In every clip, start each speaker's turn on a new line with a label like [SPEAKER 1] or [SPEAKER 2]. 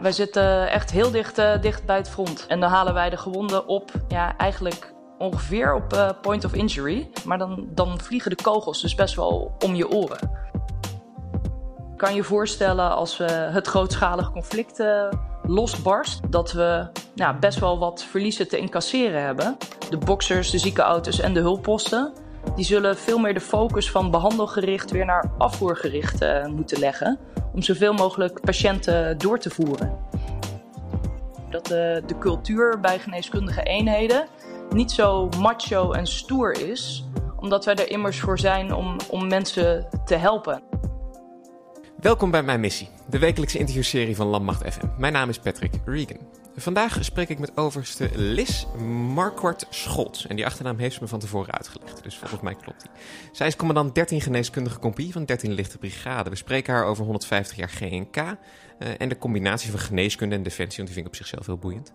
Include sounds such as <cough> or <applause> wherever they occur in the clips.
[SPEAKER 1] Wij zitten echt heel dicht, uh, dicht bij het front. En dan halen wij de gewonden op, ja, eigenlijk ongeveer op uh, point of injury. Maar dan, dan vliegen de kogels dus best wel om je oren. Kan je voorstellen als we het grootschalig conflict losbarst, dat we nou, best wel wat verliezen te incasseren hebben. De boxers, de ziekenauto's en de hulpposten. Die zullen veel meer de focus van behandelgericht weer naar afvoergericht uh, moeten leggen. Om zoveel mogelijk patiënten door te voeren. Dat de, de cultuur bij geneeskundige eenheden niet zo macho en stoer is. Omdat wij er immers voor zijn om, om mensen te helpen.
[SPEAKER 2] Welkom bij mijn missie, de wekelijkse interviewserie van Landmacht FM. Mijn naam is Patrick Regan. Vandaag spreek ik met overste Lis Marquardt Scholz. En die achternaam heeft ze me van tevoren uitgelegd, dus volgens mij klopt die. Zij is commandant 13 geneeskundige compie van 13 lichte brigade. We spreken haar over 150 jaar GNK uh, en de combinatie van geneeskunde en defensie, want die vind ik op zichzelf heel boeiend.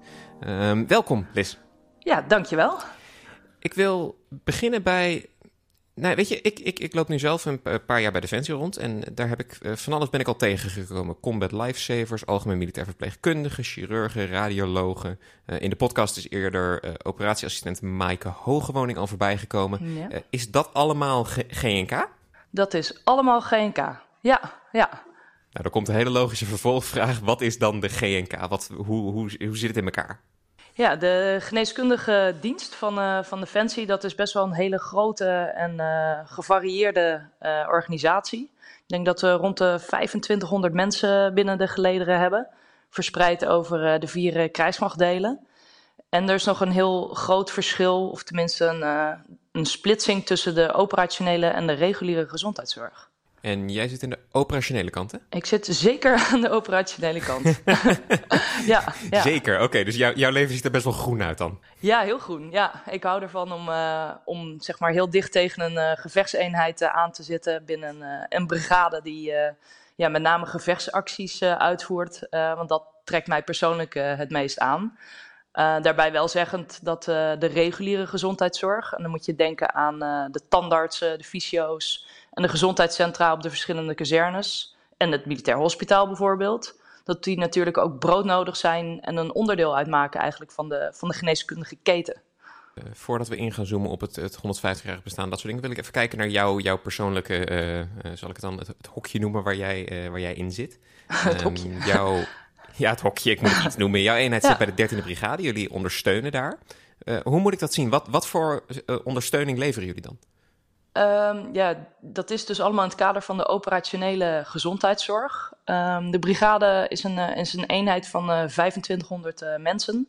[SPEAKER 2] Uh, welkom, Lis.
[SPEAKER 1] Ja, dankjewel.
[SPEAKER 2] Ik wil beginnen bij nou, weet je, ik, ik, ik loop nu zelf een paar jaar bij Defensie rond. En daar heb ik van alles ben ik al tegengekomen. Combat lifesavers, algemeen militair verpleegkundigen, chirurgen, radiologen. Uh, in de podcast is eerder uh, operatieassistent Maaike Hogewoning al voorbij gekomen. Ja. Is dat allemaal GNK?
[SPEAKER 1] Dat is allemaal GNK, ja, ja.
[SPEAKER 2] Nou, dan komt een hele logische vervolgvraag. Wat is dan de GNK? Wat, hoe, hoe, hoe zit het in elkaar?
[SPEAKER 1] Ja, de geneeskundige dienst van, uh, van Defensie, dat is best wel een hele grote en uh, gevarieerde uh, organisatie. Ik denk dat we rond de 2500 mensen binnen de gelederen hebben, verspreid over de vier krijgsmachtdelen. En er is nog een heel groot verschil, of tenminste een, een splitsing tussen de operationele en de reguliere gezondheidszorg.
[SPEAKER 2] En jij zit in de operationele kant, hè?
[SPEAKER 1] Ik zit zeker <laughs> aan de operationele kant. <laughs>
[SPEAKER 2] ja, ja, Zeker, oké. Okay, dus jou, jouw leven ziet er best wel groen uit dan?
[SPEAKER 1] Ja, heel groen. Ja, ik hou ervan om, uh, om zeg maar heel dicht tegen een uh, gevechtseenheid uh, aan te zitten binnen een brigade die ja, met name gevechtsacties uitvoert. want dat trekt mij persoonlijk het meest aan. daarbij wel zeggend dat de reguliere gezondheidszorg, en dan moet je denken aan de tandartsen, de fysio's en de gezondheidscentra op de verschillende kazernes en het militair hospitaal bijvoorbeeld. Dat die natuurlijk ook broodnodig zijn en een onderdeel uitmaken eigenlijk van de, van de geneeskundige keten.
[SPEAKER 2] Uh, voordat we in gaan zoomen op het, het 150-jarig bestaan, dat soort dingen, wil ik even kijken naar jou, jouw persoonlijke, uh, uh, zal ik het dan het, het, hokje noemen waar jij, waar jij in zit. <laughs>
[SPEAKER 1] het hokje?
[SPEAKER 2] Um, jouw, ja, het hokje, ik moet het <laughs> iets noemen. Jouw eenheid ja. zit bij de 13e brigade, jullie ondersteunen daar. hoe moet ik dat zien? Wat, wat voor ondersteuning leveren jullie dan?
[SPEAKER 1] Um, ja, dat is dus allemaal in het kader van de operationele gezondheidszorg. Um, de brigade is een, is een eenheid van uh, 2500 uh, mensen.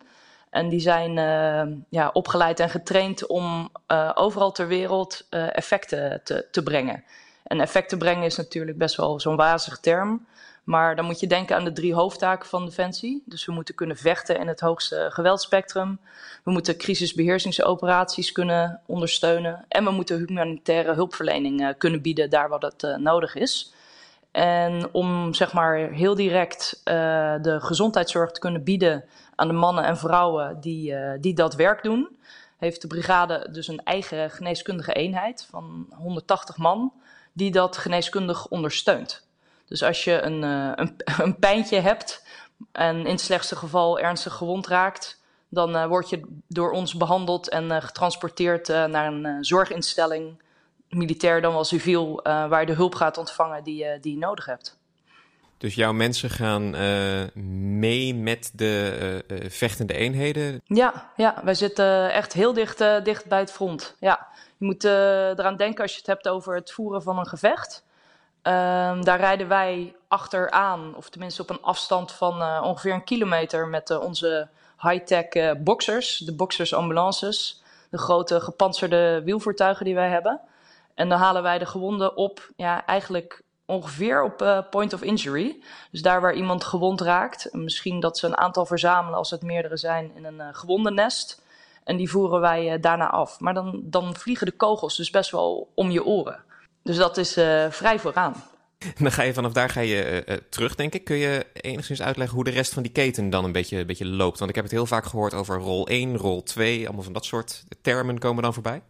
[SPEAKER 1] En die zijn uh, ja, opgeleid en getraind om overal ter wereld effecten te, te brengen. En effecten brengen is natuurlijk best wel zo'n wazig term. Maar dan moet je denken aan de drie hoofdtaken van Defensie. Dus we moeten kunnen vechten in het hoogste geweldspectrum. We moeten crisisbeheersingsoperaties kunnen ondersteunen. En we moeten humanitaire hulpverlening uh, kunnen bieden daar waar dat uh, nodig is. En om zeg maar heel direct uh, de gezondheidszorg te kunnen bieden aan de mannen en vrouwen die, die dat werk doen, heeft de brigade dus een eigen geneeskundige eenheid van 180 man die dat geneeskundig ondersteunt. Dus als je een, uh, een, <laughs> een pijntje hebt en in het slechtste geval ernstig gewond raakt, dan uh, word je door ons behandeld en uh, getransporteerd naar een zorginstelling, militair dan wel civiel, waar je de hulp gaat ontvangen die, die je nodig hebt.
[SPEAKER 2] Dus jouw mensen gaan mee met de vechtende eenheden?
[SPEAKER 1] Ja, ja, wij zitten echt heel dicht, dicht bij het front. Ja. Je moet eraan denken als je het hebt over het voeren van een gevecht. Um, daar rijden wij achteraan, of tenminste op een afstand van uh, ongeveer een kilometer met uh, onze high-tech uh, boxers, de boxers ambulances, de grote gepantserde wielvoertuigen die wij hebben. En dan halen wij de gewonden op, ja, eigenlijk ongeveer op point of injury. Dus daar waar iemand gewond raakt. Misschien dat ze een aantal verzamelen als het meerdere zijn in een gewondennest. En die voeren wij daarna af. Maar dan, dan vliegen de kogels dus best wel om je oren. Dus dat is uh, vrij vooraan.
[SPEAKER 2] Dan ga je vanaf daar ga je uh, terug, denk ik. Kun je enigszins uitleggen hoe de rest van die keten dan een beetje, een beetje loopt? Want ik heb het heel vaak gehoord over rol 1, rol 2. Allemaal van dat soort termen komen dan voorbij.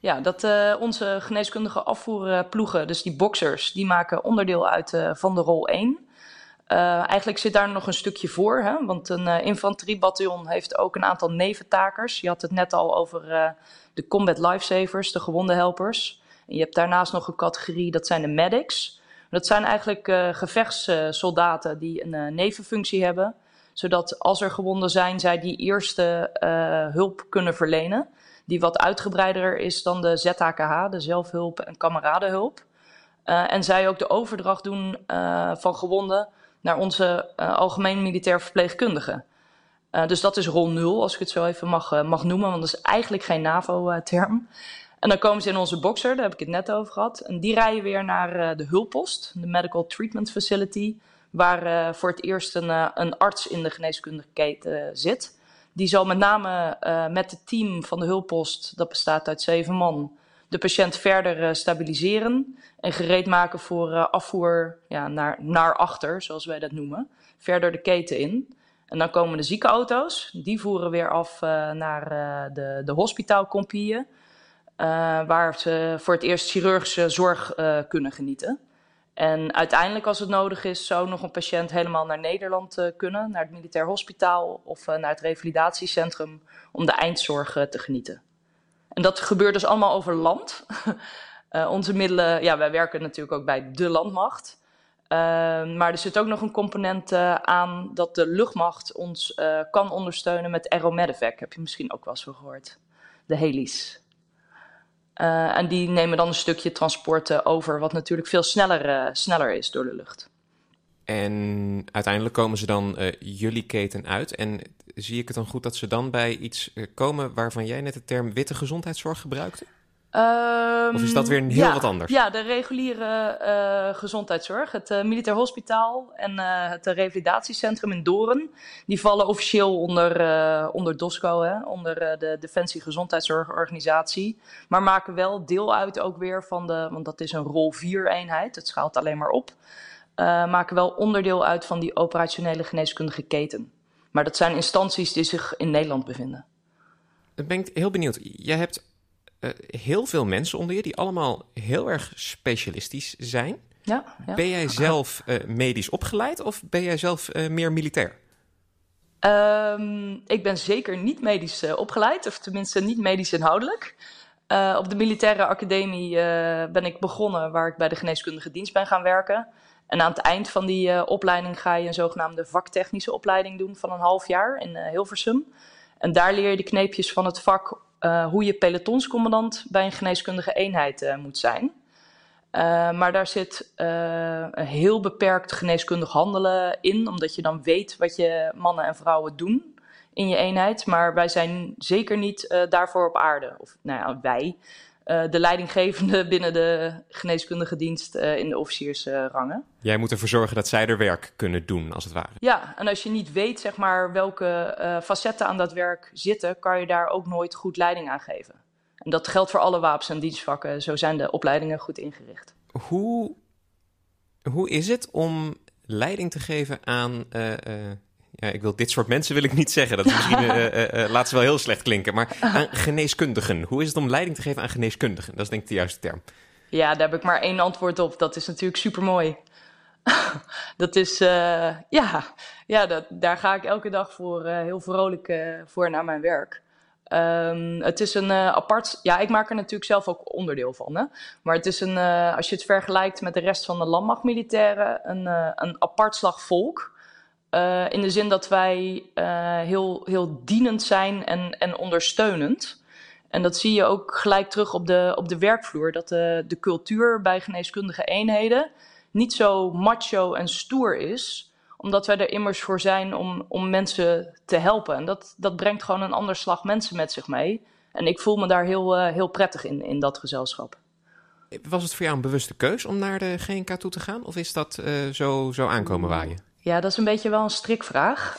[SPEAKER 1] Ja, dat uh, onze geneeskundige afvoerploegen, dus die boxers, die maken onderdeel uit van de rol 1. eigenlijk zit daar nog een stukje voor, hè? want een infanteriebataljon heeft ook een aantal neventakers. Je had het net al over de combat lifesavers, de gewonde helpers. Je hebt daarnaast nog een categorie, dat zijn de medics. Dat zijn eigenlijk gevechtssoldaten die een nevenfunctie hebben zodat als er gewonden zijn, zij die eerste uh, hulp kunnen verlenen. Die wat uitgebreider is dan de ZHKH, de zelfhulp en kameradenhulp. En zij ook de overdracht doen van gewonden naar onze algemeen militair verpleegkundigen. dus dat is rol 0, als ik het zo even mag, mag noemen, want dat is eigenlijk geen NAVO-term. En dan komen ze in onze boxer, daar heb ik het net over gehad. En die rijden weer naar de hulppost, de Medical Treatment Facility waar uh, voor het eerst een, een, arts in de geneeskundige keten zit. Die zal met name met het team van de hulppost, dat bestaat uit zeven man, de patiënt verder stabiliseren en gereed maken voor afvoer ja, naar, naar achter, zoals wij dat noemen, verder de keten in. En dan komen de ziekenauto's, die voeren weer af naar de, de waar ze voor het eerst chirurgische zorg kunnen genieten. En uiteindelijk, als het nodig is, zou nog een patiënt helemaal naar Nederland uh, kunnen, naar het militair hospitaal of naar het revalidatiecentrum, om de eindzorg te genieten. En dat gebeurt dus allemaal over land. <laughs> onze middelen, ja, wij werken natuurlijk ook bij de landmacht. maar er zit ook nog een component aan dat de luchtmacht ons kan ondersteunen met aeromedevac. Heb je misschien ook wel eens gehoord. De helis. Uh, en die nemen dan een stukje transport over, wat natuurlijk veel sneller, uh, sneller is door de lucht.
[SPEAKER 2] En uiteindelijk komen ze dan jullie keten uit. En zie ik het dan goed dat ze dan bij iets komen waarvan jij net de term witte gezondheidszorg gebruikte?
[SPEAKER 1] Um,
[SPEAKER 2] of is dat weer heel
[SPEAKER 1] ja,
[SPEAKER 2] wat anders?
[SPEAKER 1] Ja, de reguliere uh, gezondheidszorg. Het uh, Militair Hospitaal en uh, het Revalidatiecentrum in Doren. Die vallen officieel onder, onder DOSCO, hè, onder de Defensie Gezondheidszorgorganisatie. Maar maken wel deel uit ook weer van de, want dat is een rol 4 eenheid. Het schaalt alleen maar op. maken wel onderdeel uit van die operationele geneeskundige keten. Maar dat zijn instanties die zich in Nederland bevinden.
[SPEAKER 2] Ben ik heel benieuwd. Jij hebt uh, heel veel mensen onder je die allemaal heel erg specialistisch zijn.
[SPEAKER 1] Ja, ja.
[SPEAKER 2] Ben jij zelf uh, medisch opgeleid of ben jij zelf uh, meer militair?
[SPEAKER 1] Um, ik ben zeker niet medisch opgeleid, of tenminste niet medisch inhoudelijk. op de militaire academie ben ik begonnen waar ik bij de geneeskundige dienst ben gaan werken. En aan het eind van die opleiding ga je een zogenaamde vaktechnische opleiding doen van een half jaar in Hilversum. En daar leer je de kneepjes van het vak uh, hoe je pelotonscommandant bij een geneeskundige eenheid uh, moet zijn. Uh, maar daar zit een heel beperkt geneeskundig handelen in, omdat je dan weet wat je mannen en vrouwen doen in je eenheid. Maar wij zijn zeker niet daarvoor op aarde. Of nou ja, wij. Uh, de leidinggevende <laughs> binnen de geneeskundige dienst uh, in de officiersrangen.
[SPEAKER 2] Jij moet ervoor zorgen dat zij er werk kunnen doen, als het ware.
[SPEAKER 1] Ja, en als je niet weet zeg maar, welke uh, facetten aan dat werk zitten, kan je daar ook nooit goed leiding aan geven. En dat geldt voor alle wapens en dienstvakken. Zo zijn de opleidingen goed ingericht.
[SPEAKER 2] Hoe, hoe is het om leiding te geven aan ja, ik wil dit soort mensen wil ik niet zeggen. Dat misschien, uh, <laughs> uh, laat ze wel heel slecht klinken. Maar aan geneeskundigen. Hoe is het om leiding te geven aan geneeskundigen? Dat is denk ik de juiste term.
[SPEAKER 1] Ja, daar heb ik maar één antwoord op. Dat is natuurlijk super mooi. <laughs> dat is, ja, ja dat, daar ga ik elke dag voor heel vrolijk voor naar mijn werk. Um, het is een apart. Ja, ik maak er natuurlijk zelf ook onderdeel van. Hè? Maar het is een, als je het vergelijkt met de rest van de landmachtmilitairen, een, een apart slag volk. Uh, in de zin dat wij uh, heel, heel dienend zijn en, en ondersteunend. En dat zie je ook gelijk terug op de, op de werkvloer. Dat de, de cultuur bij geneeskundige eenheden niet zo macho en stoer is. Omdat wij er immers voor zijn om, om mensen te helpen. En dat, dat brengt gewoon een ander slag mensen met zich mee. En ik voel me daar heel, uh, heel prettig in, in dat gezelschap.
[SPEAKER 2] Was het voor jou een bewuste keus om naar de GNK toe te gaan? Of is dat zo, zo aankomen waaien?
[SPEAKER 1] Ja, dat is een beetje wel een strikvraag.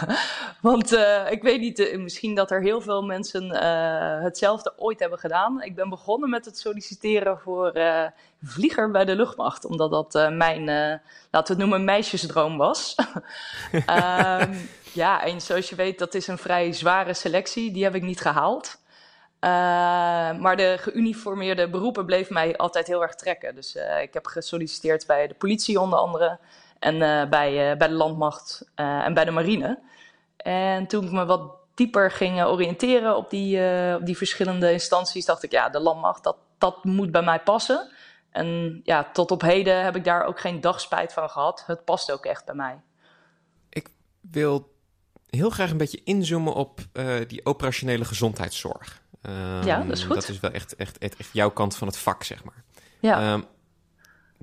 [SPEAKER 1] <laughs> Want uh, ik weet niet, uh, misschien dat er heel veel mensen uh, hetzelfde ooit hebben gedaan. Ik ben begonnen met het solliciteren voor vlieger bij de luchtmacht. Omdat dat mijn, laten we het noemen, meisjesdroom was. um, <laughs> ja, en zoals je weet, dat is een vrij zware selectie. Die heb ik niet gehaald. maar de geuniformeerde beroepen bleef mij altijd heel erg trekken. Dus ik heb gesolliciteerd bij de politie onder andere En bij, bij de landmacht en bij de marine. En toen ik me wat dieper ging oriënteren op die, op die verschillende instanties, dacht ik, ja, de landmacht, dat, dat moet bij mij passen. En ja, tot op heden heb ik daar ook geen dag spijt van gehad. Het past ook echt bij mij.
[SPEAKER 2] Ik wil heel graag een beetje inzoomen op uh, die operationele gezondheidszorg.
[SPEAKER 1] Um, ja, dat is goed.
[SPEAKER 2] Dat is wel echt, echt, echt, echt, jouw kant van het vak, zeg maar.
[SPEAKER 1] Ja. Um,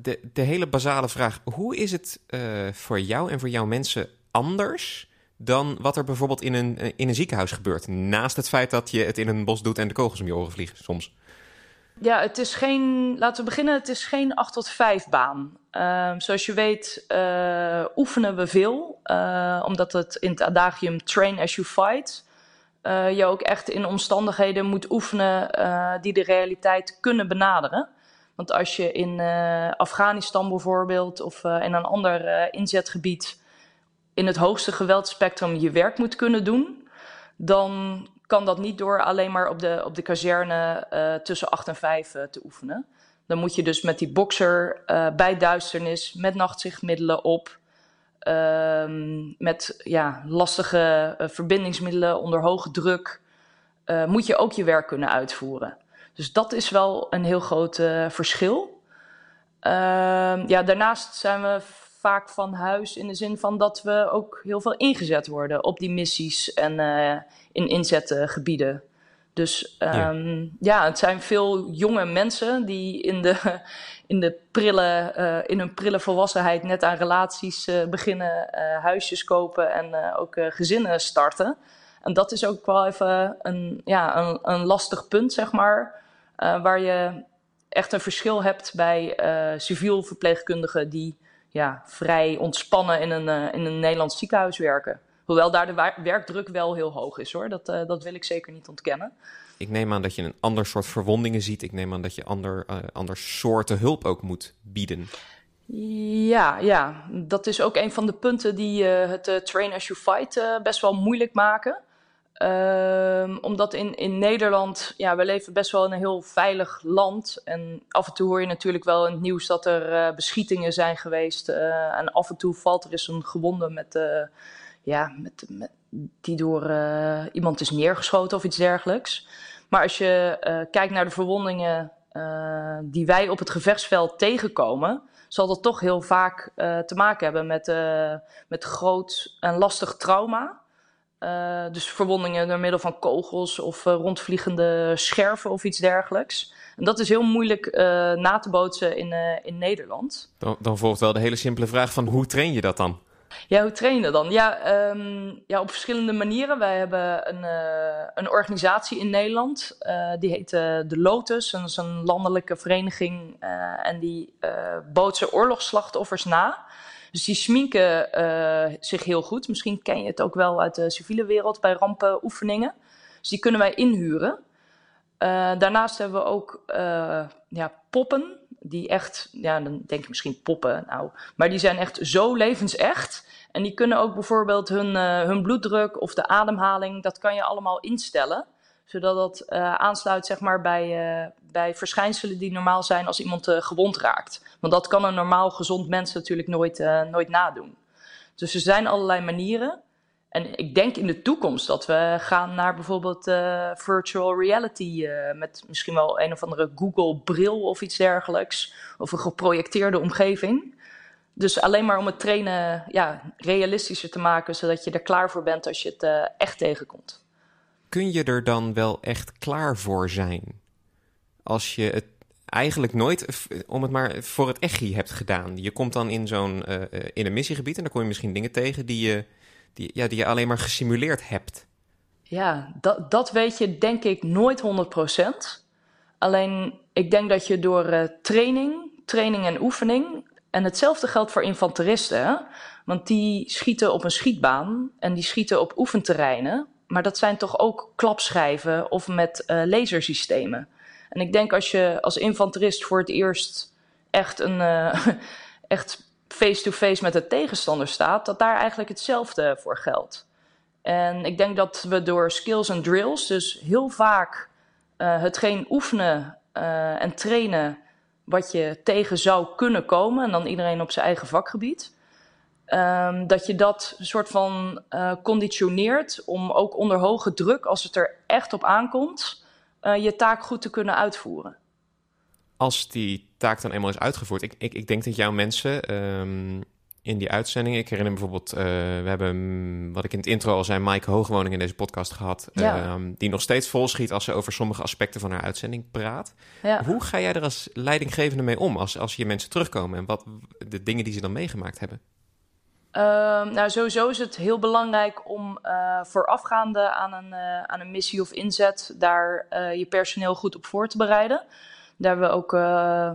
[SPEAKER 2] de, de hele basale vraag: hoe is het uh, voor jou en voor jouw mensen anders dan wat er bijvoorbeeld in een, eh, in een ziekenhuis gebeurt? Naast het feit dat je het in een bos doet en de kogels om je oren vliegen soms.
[SPEAKER 1] Ja, het is geen, laten we beginnen, het is geen 8 tot 5 baan. Uh, zoals je weet uh, oefenen we veel, omdat het in het adagium train as you fight, je ook echt in omstandigheden moet oefenen die de realiteit kunnen benaderen. Want als je in Afghanistan bijvoorbeeld of in een ander inzetgebied in het hoogste geweldspectrum je werk moet kunnen doen, dan kan dat niet door alleen maar op de, op de kazerne tussen 8 en 5 uh, te oefenen. Dan moet je dus met die bokser bij duisternis, met nachtzichtmiddelen op, ehm, met ja, lastige verbindingsmiddelen onder hoge druk, moet je ook je werk kunnen uitvoeren. Dus dat is wel een heel groot verschil. Ehm, ja, daarnaast zijn we vaak van huis in de zin van dat we ook heel veel ingezet worden op die missies en in inzetgebieden. Dus um, ja. ja. het zijn veel jonge mensen die in, de, <laughs> in, de prille, uh, in hun prille volwassenheid net aan relaties uh, beginnen, uh, huisjes kopen en ook gezinnen starten. En dat is ook wel even een, ja, een, een lastig punt, zeg maar, waar je echt een verschil hebt bij civiel verpleegkundigen die ja, vrij ontspannen in een, in een Nederlands ziekenhuis werken. Hoewel daar de werkdruk wel heel hoog is hoor. Dat, uh, dat wil ik zeker niet ontkennen.
[SPEAKER 2] Ik neem aan dat je een ander soort verwondingen ziet. Ik neem aan dat je ander, uh, ander soorten hulp ook moet bieden.
[SPEAKER 1] Ja, ja, dat is ook een van de punten die uh, het Train as you fight best wel moeilijk maken. Uh, omdat in, in Nederland, ja, we leven best wel in een heel veilig land. En af en toe hoor je natuurlijk wel in het nieuws dat er beschietingen zijn geweest. en af en toe valt er eens een gewonde met ja, met, met, die door uh, iemand is neergeschoten of iets dergelijks. Maar als je uh, kijkt naar de verwondingen uh, die wij op het gevechtsveld tegenkomen, zal dat toch heel vaak te maken hebben met, met groot en lastig trauma. Dus verwondingen door middel van kogels of rondvliegende scherven of iets dergelijks. En dat is heel moeilijk na te bootsen in, in Nederland.
[SPEAKER 2] Dan, dan volgt wel de hele simpele vraag van hoe train je dat dan?
[SPEAKER 1] Ja, hoe trainen dan? Ja, um, ja, op verschillende manieren. Wij hebben een, een organisatie in Nederland. Die heet de Lotus. En dat is een landelijke vereniging. en die bootsen oorlogsslachtoffers na. Dus die sminken zich heel goed. Misschien ken je het ook wel uit de civiele wereld bij rampenoefeningen. Dus die kunnen wij inhuren. daarnaast hebben we ook ja, poppen die echt, ja, dan denk je misschien poppen, nou, maar die zijn echt zo levensecht. En die kunnen ook bijvoorbeeld hun, hun bloeddruk of de ademhaling, dat kan je allemaal instellen. Zodat dat aansluit zeg maar, bij, uh, bij verschijnselen die normaal zijn als iemand gewond raakt. Want dat kan een normaal gezond mens natuurlijk nooit, nooit nadoen. Dus er zijn allerlei manieren. En ik denk in de toekomst dat we gaan naar bijvoorbeeld uh, virtual reality met misschien wel een of andere Google bril of iets dergelijks. Of een geprojecteerde omgeving. Dus alleen maar om het trainen ja, realistischer te maken, zodat je er klaar voor bent als je het echt tegenkomt.
[SPEAKER 2] Kun je er dan wel echt klaar voor zijn? Als je het eigenlijk nooit, om het maar voor het echi hebt gedaan. Je komt dan in zo'n in een missiegebied en dan kom je misschien dingen tegen die je die, ja, die je alleen maar gesimuleerd hebt.
[SPEAKER 1] Ja, dat, dat weet je denk ik nooit 100%. Alleen ik denk dat je door training, training en oefening. En hetzelfde geldt voor infanteristen. Want die schieten op een schietbaan en die schieten op oefenterreinen. Maar dat zijn toch ook klapschijven of met lasersystemen. En ik denk als je als infanterist voor het eerst echt een. Uh, <laughs> echt face-to-face met de tegenstander staat, dat daar eigenlijk hetzelfde voor geldt. En ik denk dat we door skills en drills, dus heel vaak uh, hetgeen oefenen uh, en trainen wat je tegen zou kunnen komen, en dan iedereen op zijn eigen vakgebied, Ehm, dat je dat soort van conditioneert om ook onder hoge druk, als het er echt op aankomt, uh, je taak goed te kunnen uitvoeren.
[SPEAKER 2] Als die taak dan eenmaal is uitgevoerd, ik, ik, ik denk dat jouw mensen um, in die uitzending, ik herinner me bijvoorbeeld, uh, we hebben, wat ik in het intro al zei, Mike Hoogwoning in deze podcast gehad, ja. um, die nog steeds volschiet als ze over sommige aspecten van haar uitzending praat. Ja. Hoe ga jij er als leidinggevende mee om als, als je mensen terugkomen en wat de dingen die ze dan meegemaakt hebben?
[SPEAKER 1] Uh, nou, sowieso is het heel belangrijk om uh, voorafgaande aan een, uh, aan een missie of inzet daar uh, je personeel goed op voor te bereiden. Daar hebben we ook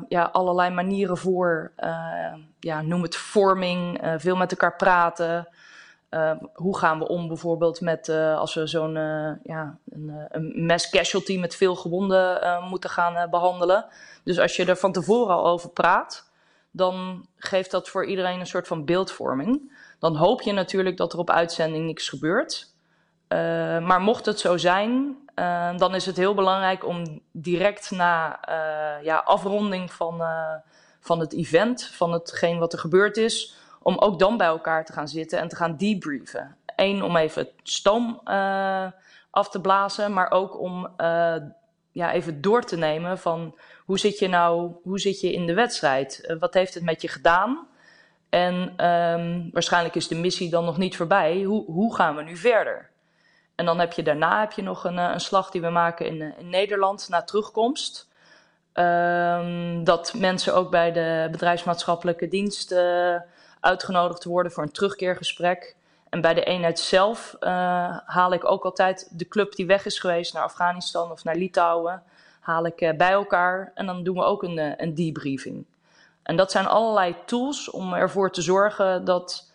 [SPEAKER 1] ja, allerlei manieren voor. ja, noem het vorming, veel met elkaar praten. hoe gaan we om bijvoorbeeld met als we zo'n ja, een, een mass casualty met veel gewonden moeten gaan behandelen. Dus als je er van tevoren al over praat, dan geeft dat voor iedereen een soort van beeldvorming. Dan hoop je natuurlijk dat er op uitzending niks gebeurt. Uh, maar mocht het zo zijn, uh, dan is het heel belangrijk om direct na uh, ja, afronding van, van het event, van hetgeen wat er gebeurd is, om ook dan bij elkaar te gaan zitten en te gaan debriefen. Eén, om even stoom af te blazen, maar ook om ja, even door te nemen van hoe zit je nou, hoe zit je in de wedstrijd? Uh, wat heeft het met je gedaan? En um, waarschijnlijk is de missie dan nog niet voorbij. Hoe, hoe gaan we nu verder? En dan heb je daarna heb je nog een, een slag die we maken in, in Nederland na terugkomst. Um, dat mensen ook bij de bedrijfsmaatschappelijke dienst uitgenodigd worden voor een terugkeergesprek. En bij de eenheid zelf haal ik ook altijd de club die weg is geweest naar Afghanistan of naar Litouwen haal ik uh, bij elkaar en dan doen we ook een, uh, een debriefing. En dat zijn allerlei tools om ervoor te zorgen dat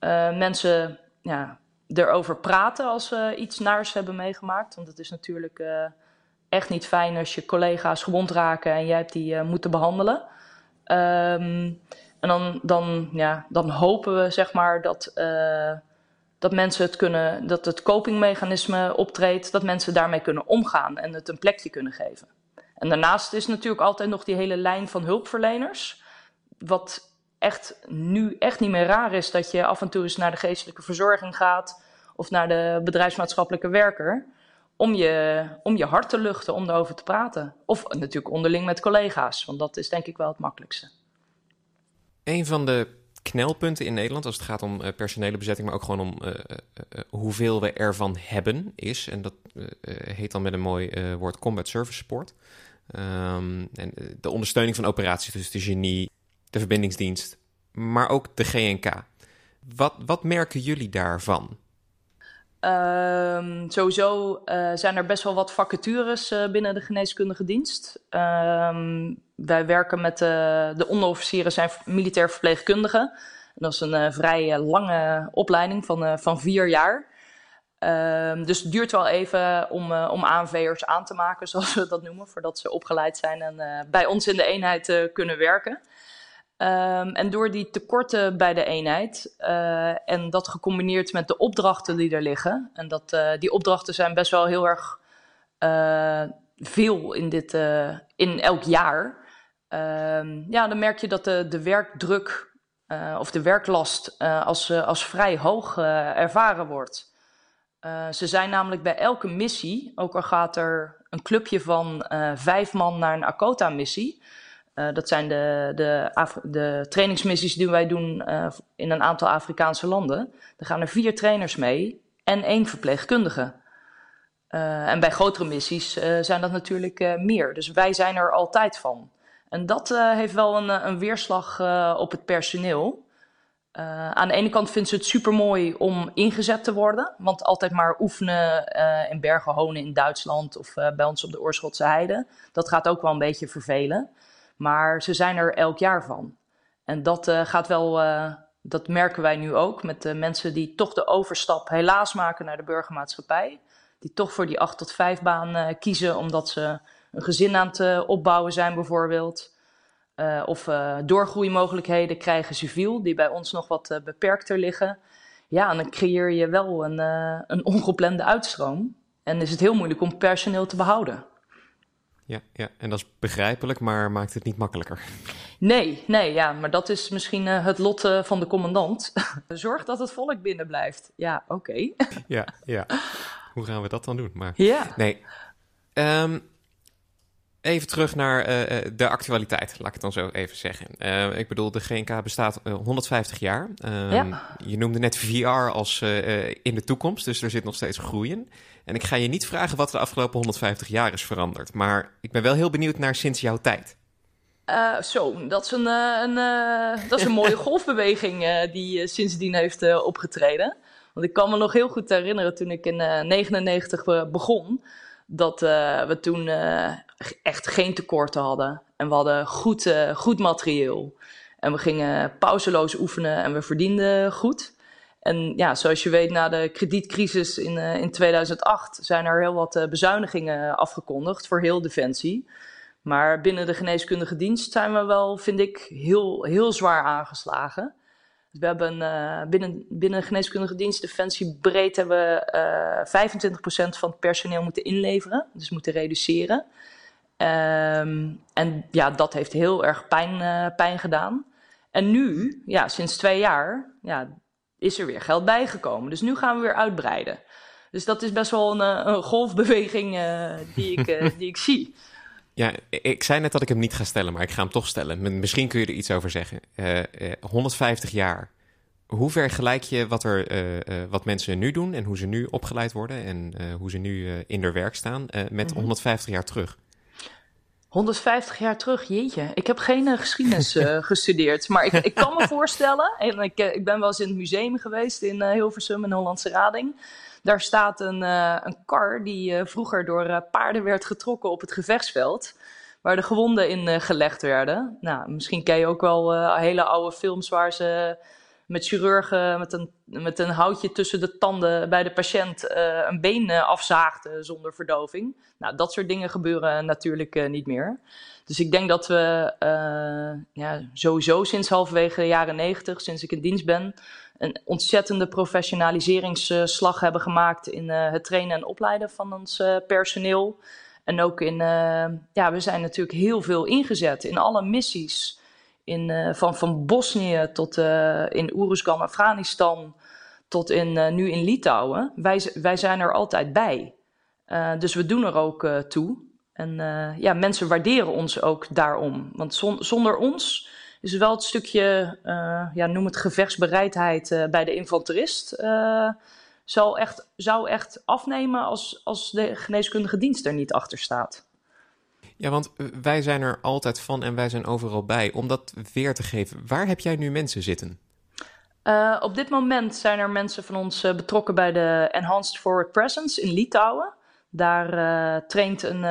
[SPEAKER 1] uh, mensen ja, erover praten als ze iets naars hebben meegemaakt. Want het is natuurlijk echt niet fijn als je collega's gewond raken en jij hebt die moeten behandelen. Um, en dan, dan, ja, dan hopen we zeg maar dat dat mensen het kunnen, dat het copingmechanisme optreedt, dat mensen daarmee kunnen omgaan en het een plekje kunnen geven. En daarnaast is natuurlijk altijd nog die hele lijn van hulpverleners. Wat echt nu echt niet meer raar is dat je af en toe eens naar de geestelijke verzorging gaat of naar de bedrijfsmaatschappelijke werker. Om je, om je hart te luchten, om erover te praten. Of natuurlijk onderling met collega's, want dat is denk ik wel het makkelijkste.
[SPEAKER 2] Een van de knelpunten in Nederland als het gaat om uh, personele bezetting, maar ook gewoon om uh, uh, hoeveel we ervan hebben, is, en dat heet dan met een mooi woord combat service support. Um, en de ondersteuning van operaties, dus de genie, de verbindingsdienst, maar ook de GNK. Wat, wat merken jullie daarvan?
[SPEAKER 1] Um, sowieso zijn er best wel wat vacatures binnen de geneeskundige dienst. Um, wij werken met uh, de onderofficieren, zijn militair verpleegkundigen. En dat is een vrij lange opleiding van, van vier jaar. Um, dus het duurt wel even om, om aanveers aan te maken, <laughs> zoals we dat noemen, voordat ze opgeleid zijn en bij ons in de eenheid kunnen werken. Um, en door die tekorten bij de eenheid uh, en dat gecombineerd met de opdrachten die er liggen, en dat, uh, die opdrachten zijn best wel heel erg uh, veel in, dit, in elk jaar, um, ja, dan merk je dat de, de werkdruk of de werklast als, als vrij hoog ervaren wordt. ze zijn namelijk bij elke missie, ook al gaat er een clubje van vijf man naar een Akota-missie, uh, dat zijn de, de, de, trainingsmissies die wij doen in een aantal Afrikaanse landen. Er gaan er vier trainers mee en één verpleegkundige. En bij grotere missies zijn dat natuurlijk meer. Dus wij zijn er altijd van. En dat heeft wel een, een weerslag op het personeel. aan de ene kant vindt ze het super mooi om ingezet te worden. Want altijd maar oefenen in Bergen Honen in Duitsland of bij ons op de Oorschotse Heide. Dat gaat ook wel een beetje vervelen. Maar ze zijn er elk jaar van. En dat uh, gaat wel, uh, dat merken wij nu ook met de mensen die toch de overstap helaas maken naar de burgermaatschappij. Die toch voor die 8 tot 5 baan uh, kiezen omdat ze een gezin aan het opbouwen zijn bijvoorbeeld. of doorgroeimogelijkheden krijgen civiel, die bij ons nog wat beperkter liggen. Ja, en dan creëer je wel een, een ongeplande uitstroom. En is het heel moeilijk om personeel te behouden.
[SPEAKER 2] Ja, ja, en dat is begrijpelijk, maar maakt het niet makkelijker.
[SPEAKER 1] Nee, nee, ja, maar dat is misschien uh, het lot uh, van de commandant. <laughs> Zorg dat het volk binnen blijft. Ja, oké. Okay.
[SPEAKER 2] ja, ja. Hoe gaan we dat dan doen? Maar,
[SPEAKER 1] ja.
[SPEAKER 2] Nee. Um, Even terug naar uh, de actualiteit, laat ik het dan zo even zeggen. Uh, ik bedoel, de GNK bestaat 150 jaar. Ja. Je noemde net VR als in de toekomst, dus er zit nog steeds groeien. En ik ga je niet vragen wat de afgelopen 150 jaar is veranderd. Maar ik ben wel heel benieuwd naar sinds jouw tijd.
[SPEAKER 1] zo, dat is een, een dat is een mooie <laughs> golfbeweging die sindsdien heeft opgetreden. Want ik kan me nog heel goed herinneren toen ik in 1999 begon dat uh, we toen uh, echt geen tekorten hadden. En we hadden goed, uh, goed materieel. En we gingen pauzeloos oefenen en we verdienden goed. En ja, zoals je weet, na de kredietcrisis in, in 2008 zijn er heel wat bezuinigingen afgekondigd voor heel Defensie. Maar binnen de geneeskundige dienst zijn we wel, vind ik, heel, heel zwaar aangeslagen. We hebben binnen, binnen de geneeskundige dienst Defensie breed hebben we uh, 25% van het personeel moeten inleveren, dus moeten reduceren. Um, en ja, dat heeft heel erg pijn, uh, pijn gedaan. En nu, ja, sinds twee jaar, ja, is er weer geld bijgekomen. Dus nu gaan we weer uitbreiden. Dus dat is best wel een, een golfbeweging die, ik, <laughs> die ik zie.
[SPEAKER 2] Ja, ik zei net dat ik hem niet ga stellen, maar ik ga hem toch stellen. Misschien kun je er iets over zeggen. Uh, uh, 150 jaar. Hoe vergelijk je wat, er, uh, wat mensen nu doen en hoe ze nu opgeleid worden en hoe ze nu in hun werk staan met mm -hmm. 150 jaar terug?
[SPEAKER 1] 150 jaar terug, jeetje. Ik heb geen geschiedenis <laughs> gestudeerd, maar ik, ik, kan me <laughs> voorstellen, en ik, ik ben wel eens in het museum geweest in Hilversum in Hollandse Rading. Daar staat een, een kar die vroeger door paarden werd getrokken op het gevechtsveld. Waar de gewonden in gelegd werden. Nou, misschien ken je ook wel hele oude films waar ze met chirurgen met een, met een houtje tussen de tanden bij de patiënt een been afzaagden zonder verdoving. Nou, dat soort dingen gebeuren natuurlijk niet meer. Dus ik denk dat we ja, sowieso sinds halverwege de jaren negentig, sinds ik in dienst ben, een ontzettende professionaliseringsslag hebben gemaakt in het trainen en opleiden van ons personeel. En ook in, ja, we zijn natuurlijk heel veel ingezet in alle missies. In, van, van Bosnië tot in Oeruzgan, Afghanistan, tot in, nu in Litouwen. Wij, wij zijn er altijd bij. dus we doen er ook toe. En ja, mensen waarderen ons ook daarom. Want zon, zonder ons is wel het stukje, uh, ja, noem het gevechtsbereidheid bij de infanterist. Uh, zal echt, zou echt afnemen als, als de geneeskundige dienst er niet achter staat.
[SPEAKER 2] Ja, want wij zijn er altijd van en wij zijn overal bij. Om dat weer te geven, waar heb jij nu mensen zitten?
[SPEAKER 1] op dit moment zijn er mensen van ons betrokken bij de Enhanced Forward Presence in Litouwen. Daar traint een,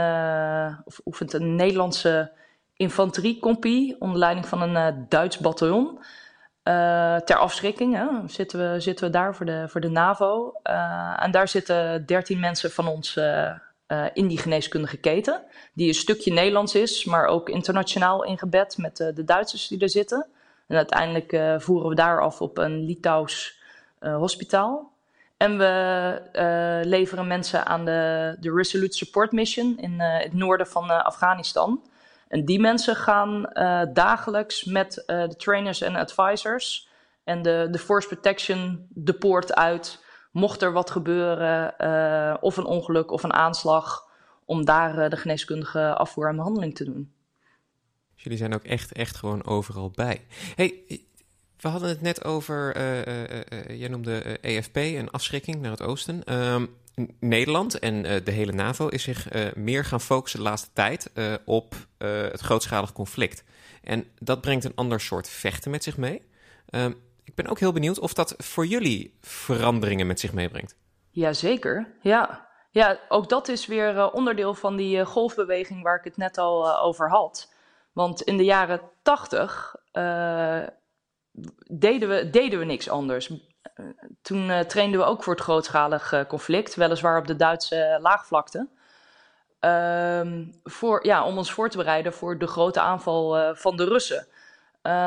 [SPEAKER 1] of oefent een Nederlandse infanteriecompie onder leiding van een uh, Duits bataljon. Uh, ter afschrikking hè, zitten, we, zitten we daar voor de, voor de NAVO. Uh, en daar zitten dertien mensen van ons in die geneeskundige keten. Die een stukje Nederlands is, maar ook internationaal ingebed met de Duitsers die er zitten. En uiteindelijk voeren we daar af op een Litouws hospitaal. En we leveren mensen aan de, de Resolute Support Mission in het noorden van Afghanistan. En die mensen gaan dagelijks met de trainers en advisors en de, de force protection de poort uit. Mocht er wat gebeuren, uh, of een ongeluk of een aanslag, om daar de geneeskundige afvoer en behandeling te doen.
[SPEAKER 2] Jullie zijn ook echt, echt gewoon overal bij. Hey, we hadden het net over, jij noemde EFP en afschrikking naar het oosten. Um, Nederland en de hele NAVO is zich meer gaan focussen de laatste tijd op het grootschalig conflict. En dat brengt een ander soort vechten met zich mee. Ehm, ik ben ook heel benieuwd of dat voor jullie veranderingen met zich meebrengt.
[SPEAKER 1] Jazeker, ja. Ja, ook dat is weer onderdeel van die golfbeweging waar ik het net al over had. Want in de jaren tachtig deden, we, deden we niks anders toen trainden we ook voor het grootschalig conflict, weliswaar op de Duitse laagvlakte. Uh, voor, ja, om ons voor te bereiden voor de grote aanval van de Russen.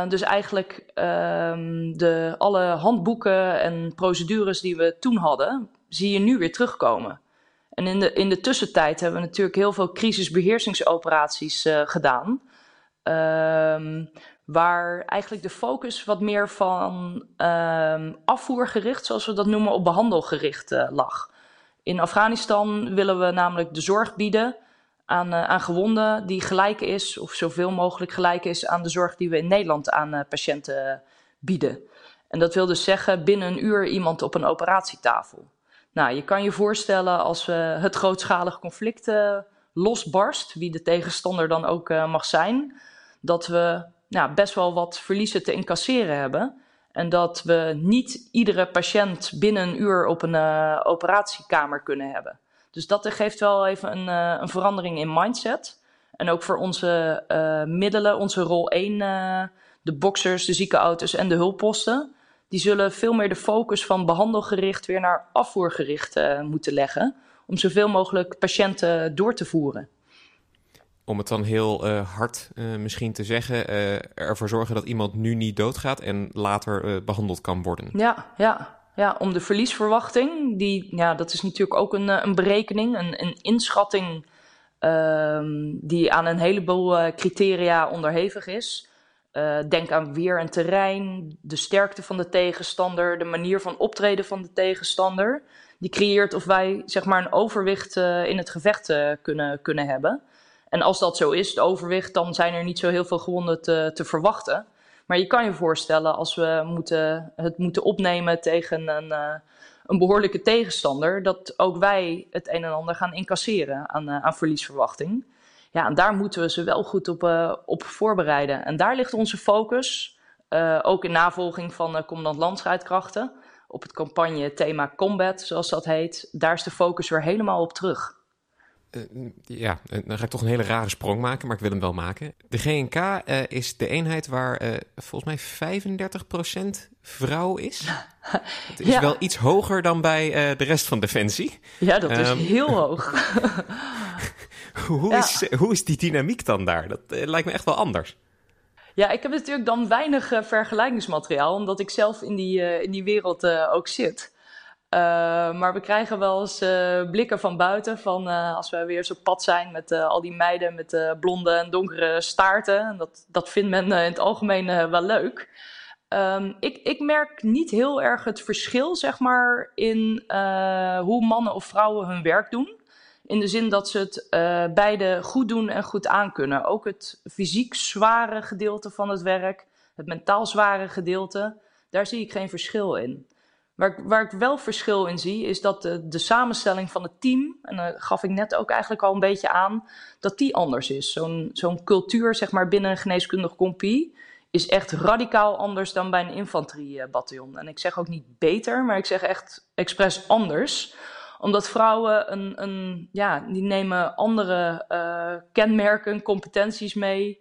[SPEAKER 1] Dus eigenlijk ehm, de, alle handboeken en procedures die we toen hadden, zie je nu weer terugkomen. En in de, in de tussentijd hebben we natuurlijk heel veel crisisbeheersingsoperaties uh, gedaan. Ehm, waar eigenlijk de focus wat meer van uh, afvoergericht, zoals we dat noemen, op behandelgericht uh, lag. In Afghanistan willen we namelijk de zorg bieden aan, uh, aan gewonden die gelijk is, of zoveel mogelijk gelijk is aan de zorg die we in Nederland aan patiënten bieden. En dat wil dus zeggen binnen een uur iemand op een operatietafel. Nou, je kan je voorstellen als het grootschalig conflict losbarst, wie de tegenstander dan ook mag zijn, dat we nou, best wel wat verliezen te incasseren hebben. En dat we niet iedere patiënt binnen een uur op een operatiekamer kunnen hebben. Dus dat geeft wel even een, een verandering in mindset. En ook voor onze middelen, onze rol 1, de boxers, de ziekenauto's en de hulpposten die zullen veel meer de focus van behandelgericht weer naar afvoergericht uh, moeten leggen. Om zoveel mogelijk patiënten door te voeren.
[SPEAKER 2] Om het dan heel hard misschien te zeggen, ervoor zorgen dat iemand nu niet doodgaat en later behandeld kan worden.
[SPEAKER 1] Ja, ja, ja, om de verliesverwachting, die, ja, dat is natuurlijk ook een, een berekening, een, een inschatting ehm, die aan een heleboel criteria onderhevig is. Uh, denk aan weer en terrein, de sterkte van de tegenstander, de manier van optreden van de tegenstander. Die creëert of wij zeg maar een overwicht in het gevecht kunnen, kunnen hebben. En als dat zo is, het overwicht, dan zijn er niet zo heel veel gewonden te, te verwachten. Maar je kan je voorstellen als we moeten, het moeten opnemen tegen een, een behoorlijke tegenstander, dat ook wij het een en ander gaan incasseren aan, aan verliesverwachting. Ja, en daar moeten we ze wel goed op, uh, op voorbereiden. En daar ligt onze focus, ook in navolging van Commandant Landstrijdkrachten, op het campagne thema Combat, zoals dat heet. Daar is de focus weer helemaal op terug.
[SPEAKER 2] Ja, dan ga ik toch een hele rare sprong maken, maar ik wil hem wel maken. De GNK is de eenheid waar volgens mij 35% vrouw is. <laughs> Het is ja. wel iets hoger dan bij de rest van Defensie.
[SPEAKER 1] Ja, dat is um, heel <laughs> hoog.
[SPEAKER 2] hoe, ja. is, hoe is die dynamiek dan daar? Dat lijkt me echt wel anders.
[SPEAKER 1] Ja, ik heb natuurlijk dan weinig vergelijkingsmateriaal, omdat ik zelf in die, in die wereld ook zit. Maar we krijgen wel eens blikken van buiten, van als we weer zo pad zijn met al die meiden met blonde en donkere staarten. En dat, dat vindt men in het algemeen wel leuk. Um, ik, ik, merk niet heel erg het verschil, zeg maar, in hoe mannen of vrouwen hun werk doen. In de zin dat ze het beide goed doen en goed aankunnen. Ook het fysiek zware gedeelte van het werk, het mentaal zware gedeelte, daar zie ik geen verschil in. Waar ik, waar ik wel verschil in zie, is dat de, samenstelling van het team, en dat gaf ik net ook eigenlijk al een beetje aan, dat die anders is. Zo'n cultuur, zeg maar, binnen een geneeskundig compie is echt radicaal anders dan bij een infanteriebataljon. En ik zeg ook niet beter, maar ik zeg echt expres anders omdat vrouwen een, een ja, die nemen andere uh, kenmerken, competenties mee.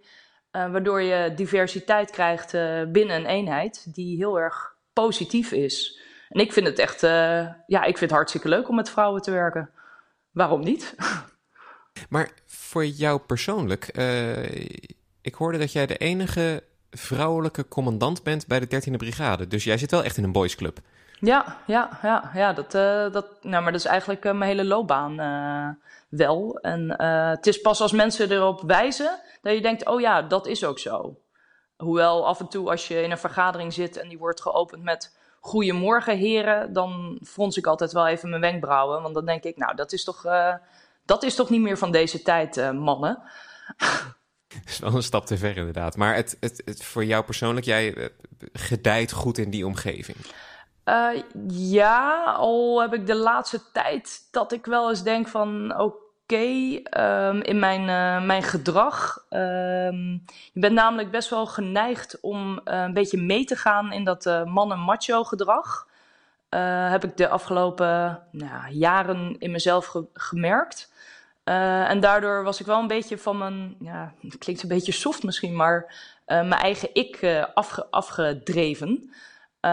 [SPEAKER 1] Uh, waardoor je diversiteit krijgt binnen een eenheid die heel erg positief is. En ik vind het echt, ja, ik vind het hartstikke leuk om met vrouwen te werken. Waarom niet? <laughs>
[SPEAKER 2] Maar voor jou persoonlijk, ik hoorde dat jij de enige vrouwelijke commandant bent bij de 13e brigade. Dus jij zit wel echt in een boysclub.
[SPEAKER 1] Ja, ja, ja, ja dat, uh, dat, nou, maar dat is eigenlijk mijn hele loopbaan uh, wel. En het is pas als mensen erop wijzen dat je denkt, oh ja, dat is ook zo. Hoewel af en toe als je in een vergadering zit en die wordt geopend met goedemorgen heren, dan frons ik altijd wel even mijn wenkbrauwen. Want dan denk ik, nou, dat is toch, dat is toch niet meer van deze tijd, mannen. <laughs>
[SPEAKER 2] Dat is wel een stap te ver inderdaad. Maar het, het, het, voor jou persoonlijk, jij gedijt goed in die omgeving.
[SPEAKER 1] Uh, ja, al heb ik de laatste tijd dat ik wel eens denk van oké, okay, um, in mijn, uh, mijn gedrag. Um, je bent namelijk best wel geneigd om uh, een beetje mee te gaan in dat mannen-macho gedrag. heb ik de afgelopen nou, jaren in mezelf ge gemerkt. en daardoor was ik wel een beetje van mijn, ja, het klinkt een beetje soft misschien, maar mijn eigen ik afge afgedreven. Uh,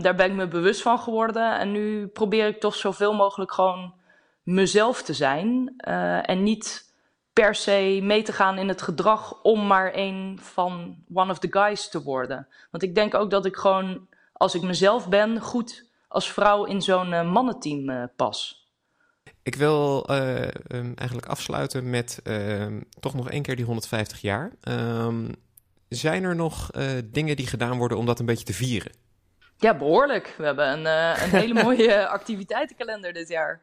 [SPEAKER 1] daar ben ik me bewust van geworden. En nu probeer ik toch zoveel mogelijk gewoon mezelf te zijn. Uh, en niet per se mee te gaan in het gedrag om maar een van one of the guys te worden. Want ik denk ook dat ik gewoon, als ik mezelf ben, goed als vrouw in zo'n uh, mannenteam uh, pas.
[SPEAKER 2] Ik wil uh, um, eigenlijk afsluiten met uh, toch nog één keer die 150 jaar. Um, zijn er nog dingen die gedaan worden om dat een beetje te vieren?
[SPEAKER 1] Ja, behoorlijk. We hebben een, een hele <laughs> mooie activiteitenkalender dit jaar.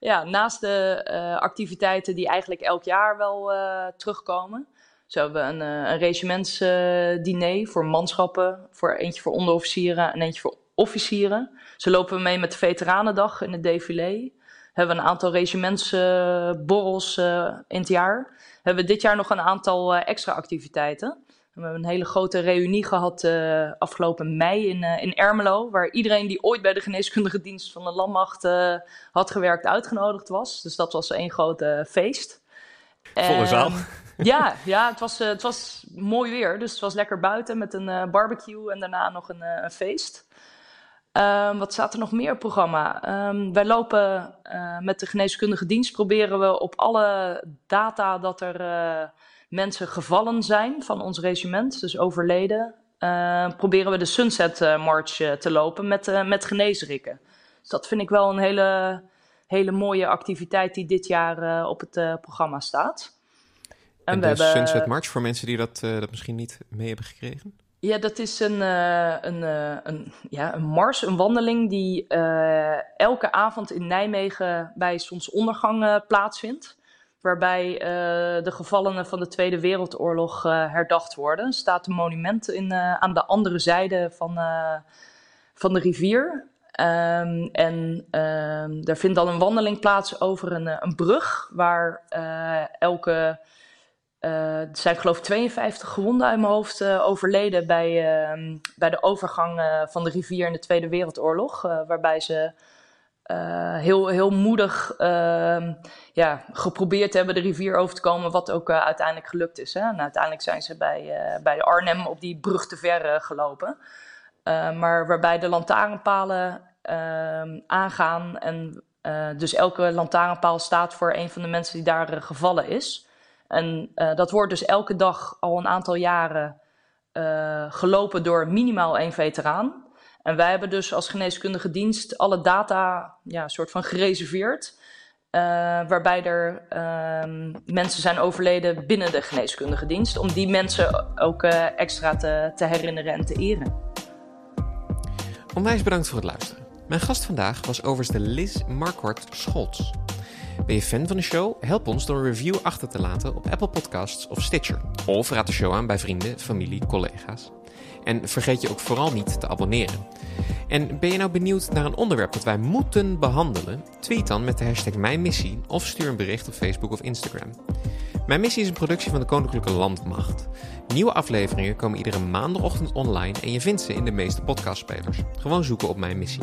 [SPEAKER 1] Ja, naast de activiteiten die eigenlijk elk jaar wel terugkomen. Zo hebben we een, een regimentsdiner voor manschappen, voor eentje voor onderofficieren en eentje voor officieren. Zo lopen we mee met de Veteranendag in het défilé hebben we een aantal regimentsborrels uh, in het jaar. Hebben we dit jaar nog een aantal uh, extra activiteiten. We hebben een hele grote reunie gehad uh, afgelopen mei in, in Ermelo. Waar iedereen die ooit bij de geneeskundige dienst van de landmacht had gewerkt uitgenodigd was. Dus dat was één grote feest.
[SPEAKER 2] Volle zaal.
[SPEAKER 1] Ja, ja het, was, het was mooi weer. Dus het was lekker buiten met een barbecue en daarna nog een, een feest. Um, wat staat er nog meer op programma? Um, wij lopen uh, met de geneeskundige dienst, proberen we op alle data dat er uh, mensen gevallen zijn van ons regiment, dus overleden, uh, proberen we de Sunset March te lopen met, met geneesrikken. Dus dat vind ik wel een hele, hele mooie activiteit die dit jaar op het programma staat.
[SPEAKER 2] En, en de hebben... Sunset March, voor mensen die dat, dat misschien niet mee hebben gekregen?
[SPEAKER 1] Ja, dat is een, uh, een, uh, een, ja, een mars, een wandeling die uh, elke avond in Nijmegen bij zonsondergang plaatsvindt. Waarbij de gevallenen van de Tweede Wereldoorlog herdacht worden. Staat een monument in, aan de andere zijde van, van de rivier. Um, en um, er vindt dan een wandeling plaats over een, een brug waar elke er zijn geloof ik 52 gewonden uit mijn hoofd overleden bij, uh, bij de overgang van de rivier in de Tweede Wereldoorlog. waarbij ze heel, heel moedig ehm, ja, geprobeerd hebben de rivier over te komen, wat ook uiteindelijk gelukt is. Hè? En uiteindelijk zijn ze bij, bij Arnhem op die brug te ver gelopen. maar waarbij de lantaarnpalen ehm, aangaan en dus elke lantaarnpaal staat voor een van de mensen die daar gevallen is. En uh, dat wordt dus elke dag al een aantal jaren uh, gelopen door minimaal één veteraan. En wij hebben dus als geneeskundige dienst alle data ja, soort van gereserveerd. Uh, waarbij er uh, mensen zijn overleden binnen de geneeskundige dienst. Om die mensen ook extra te, te herinneren en te eren.
[SPEAKER 2] Onwijs bedankt voor het luisteren. Mijn gast vandaag was overste Liz Marquardt Scholz. Ben je fan van de show? Help ons door een review achter te laten op Apple Podcasts of Stitcher. Of raad de show aan bij vrienden, familie, collega's. En vergeet je ook vooral niet te abonneren. En ben je nou benieuwd naar een onderwerp dat wij moeten behandelen? Tweet dan met de hashtag Mijn Missie of stuur een bericht op Facebook of Instagram. Mijn Missie is een productie van de Koninklijke Landmacht. Nieuwe afleveringen komen iedere maandagochtend online en je vindt ze in de meeste podcastspelers. Gewoon zoeken op Mijn Missie.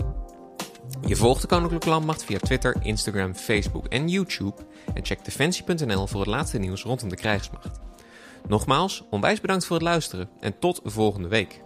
[SPEAKER 2] Je volgt de Koninklijke Landmacht via Twitter, Instagram, Facebook en YouTube en check defensie.nl voor het laatste nieuws rondom de krijgsmacht. Nogmaals, onwijs bedankt voor het luisteren en tot volgende week.